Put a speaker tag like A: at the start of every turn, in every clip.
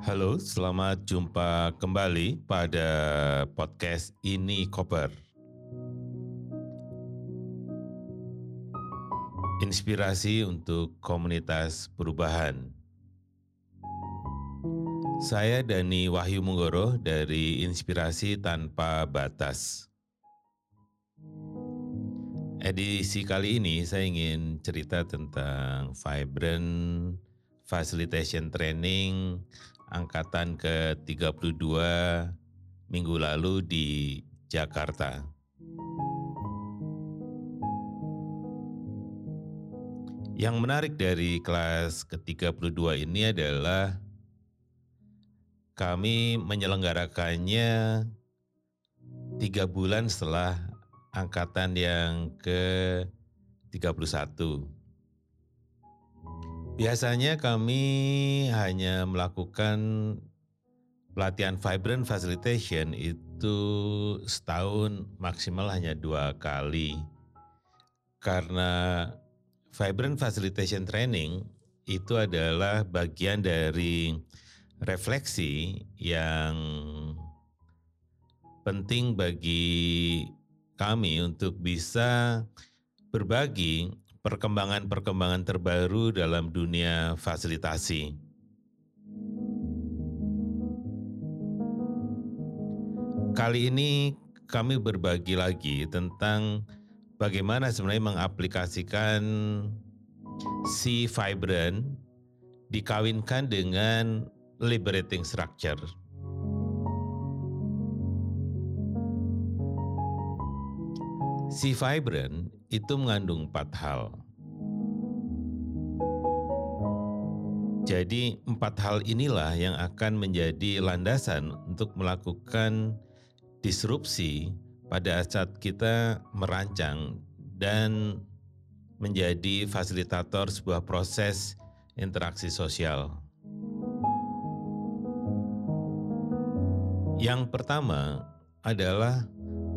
A: Halo, selamat jumpa kembali pada podcast ini Koper. Inspirasi untuk komunitas perubahan. Saya Dani Wahyu Munggoro dari Inspirasi Tanpa Batas. Edisi kali ini saya ingin cerita tentang Vibrant Facilitation Training angkatan ke-32 minggu lalu di Jakarta. Yang menarik dari kelas ke-32 ini adalah kami menyelenggarakannya tiga bulan setelah angkatan yang ke-31. Biasanya kami hanya melakukan pelatihan Vibrant Facilitation itu setahun maksimal hanya dua kali. Karena Vibrant Facilitation Training itu adalah bagian dari refleksi yang penting bagi kami untuk bisa berbagi perkembangan-perkembangan terbaru dalam dunia fasilitasi. Kali ini kami berbagi lagi tentang bagaimana sebenarnya mengaplikasikan si vibrant dikawinkan dengan liberating structure. Si vibrant itu mengandung empat hal. Jadi empat hal inilah yang akan menjadi landasan untuk melakukan disrupsi pada saat kita merancang dan menjadi fasilitator sebuah proses interaksi sosial. Yang pertama adalah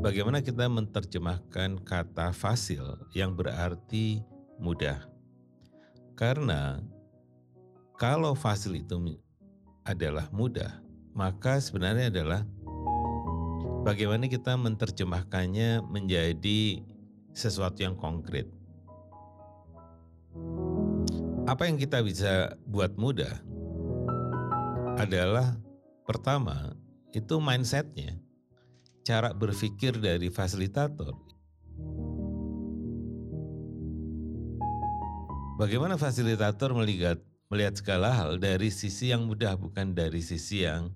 A: bagaimana kita menerjemahkan kata fasil yang berarti mudah. Karena kalau fasil itu adalah mudah, maka sebenarnya adalah bagaimana kita menerjemahkannya menjadi sesuatu yang konkret. Apa yang kita bisa buat mudah adalah pertama itu mindsetnya cara berpikir dari fasilitator. Bagaimana fasilitator melihat melihat segala hal dari sisi yang mudah bukan dari sisi yang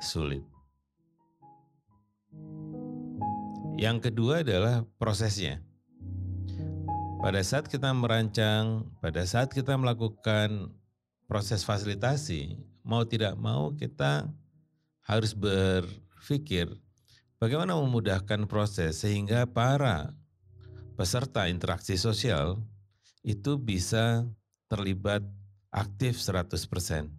A: sulit. Yang kedua adalah prosesnya. Pada saat kita merancang, pada saat kita melakukan proses fasilitasi, mau tidak mau kita harus berpikir Bagaimana memudahkan proses sehingga para peserta interaksi sosial itu bisa terlibat aktif 100%.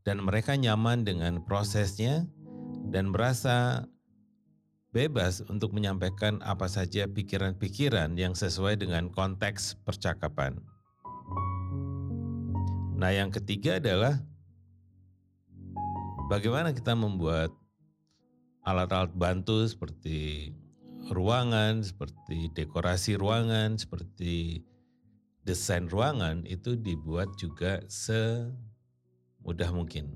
A: Dan mereka nyaman dengan prosesnya dan merasa bebas untuk menyampaikan apa saja pikiran-pikiran yang sesuai dengan konteks percakapan. Nah, yang ketiga adalah bagaimana kita membuat alat-alat bantu seperti ruangan, seperti dekorasi ruangan, seperti desain ruangan itu dibuat juga semudah mungkin.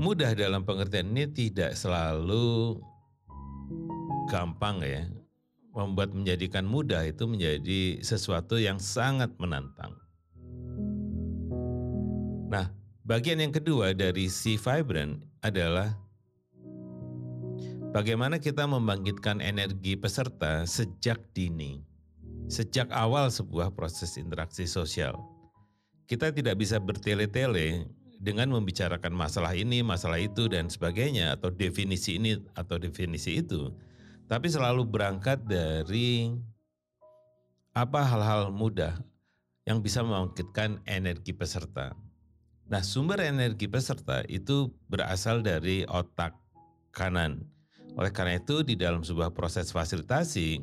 A: Mudah dalam pengertian ini tidak selalu gampang ya. Membuat menjadikan mudah itu menjadi sesuatu yang sangat menantang. Nah, Bagian yang kedua dari si vibrant adalah bagaimana kita membangkitkan energi peserta sejak dini, sejak awal sebuah proses interaksi sosial. Kita tidak bisa bertele-tele dengan membicarakan masalah ini, masalah itu, dan sebagainya, atau definisi ini atau definisi itu, tapi selalu berangkat dari apa hal-hal mudah yang bisa membangkitkan energi peserta. Nah, sumber energi peserta itu berasal dari otak kanan. Oleh karena itu, di dalam sebuah proses fasilitasi,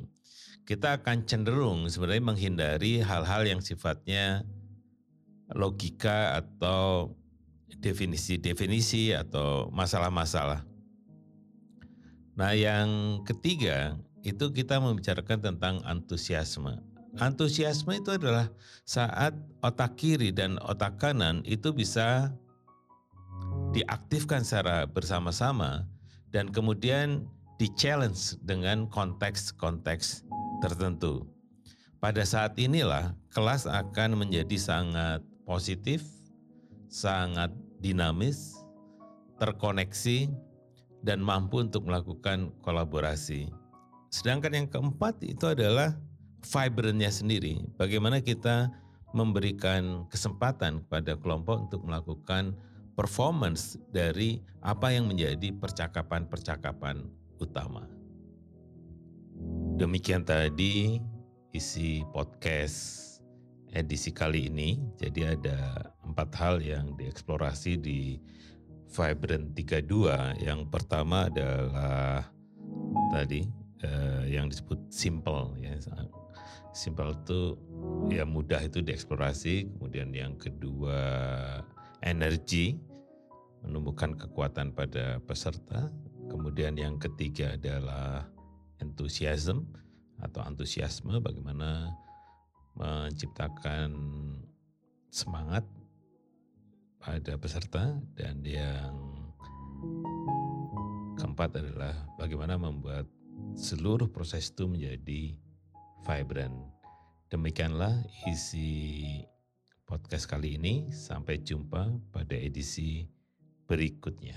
A: kita akan cenderung sebenarnya menghindari hal-hal yang sifatnya logika atau definisi-definisi atau masalah-masalah. Nah, yang ketiga itu kita membicarakan tentang antusiasme. Antusiasme itu adalah saat otak kiri dan otak kanan itu bisa diaktifkan secara bersama-sama dan kemudian di-challenge dengan konteks-konteks tertentu. Pada saat inilah kelas akan menjadi sangat positif, sangat dinamis, terkoneksi, dan mampu untuk melakukan kolaborasi. Sedangkan yang keempat itu adalah vibrantnya sendiri. Bagaimana kita memberikan kesempatan kepada kelompok untuk melakukan performance dari apa yang menjadi percakapan-percakapan utama. Demikian tadi isi podcast edisi kali ini. Jadi ada empat hal yang dieksplorasi di Vibrant 32. Yang pertama adalah tadi eh, yang disebut simple ya. Simple itu ya mudah itu dieksplorasi. Kemudian yang kedua energi menumbuhkan kekuatan pada peserta. Kemudian yang ketiga adalah enthusiasm atau antusiasme bagaimana menciptakan semangat pada peserta dan yang keempat adalah bagaimana membuat seluruh proses itu menjadi vibrant. Demikianlah isi podcast kali ini. Sampai jumpa pada edisi berikutnya.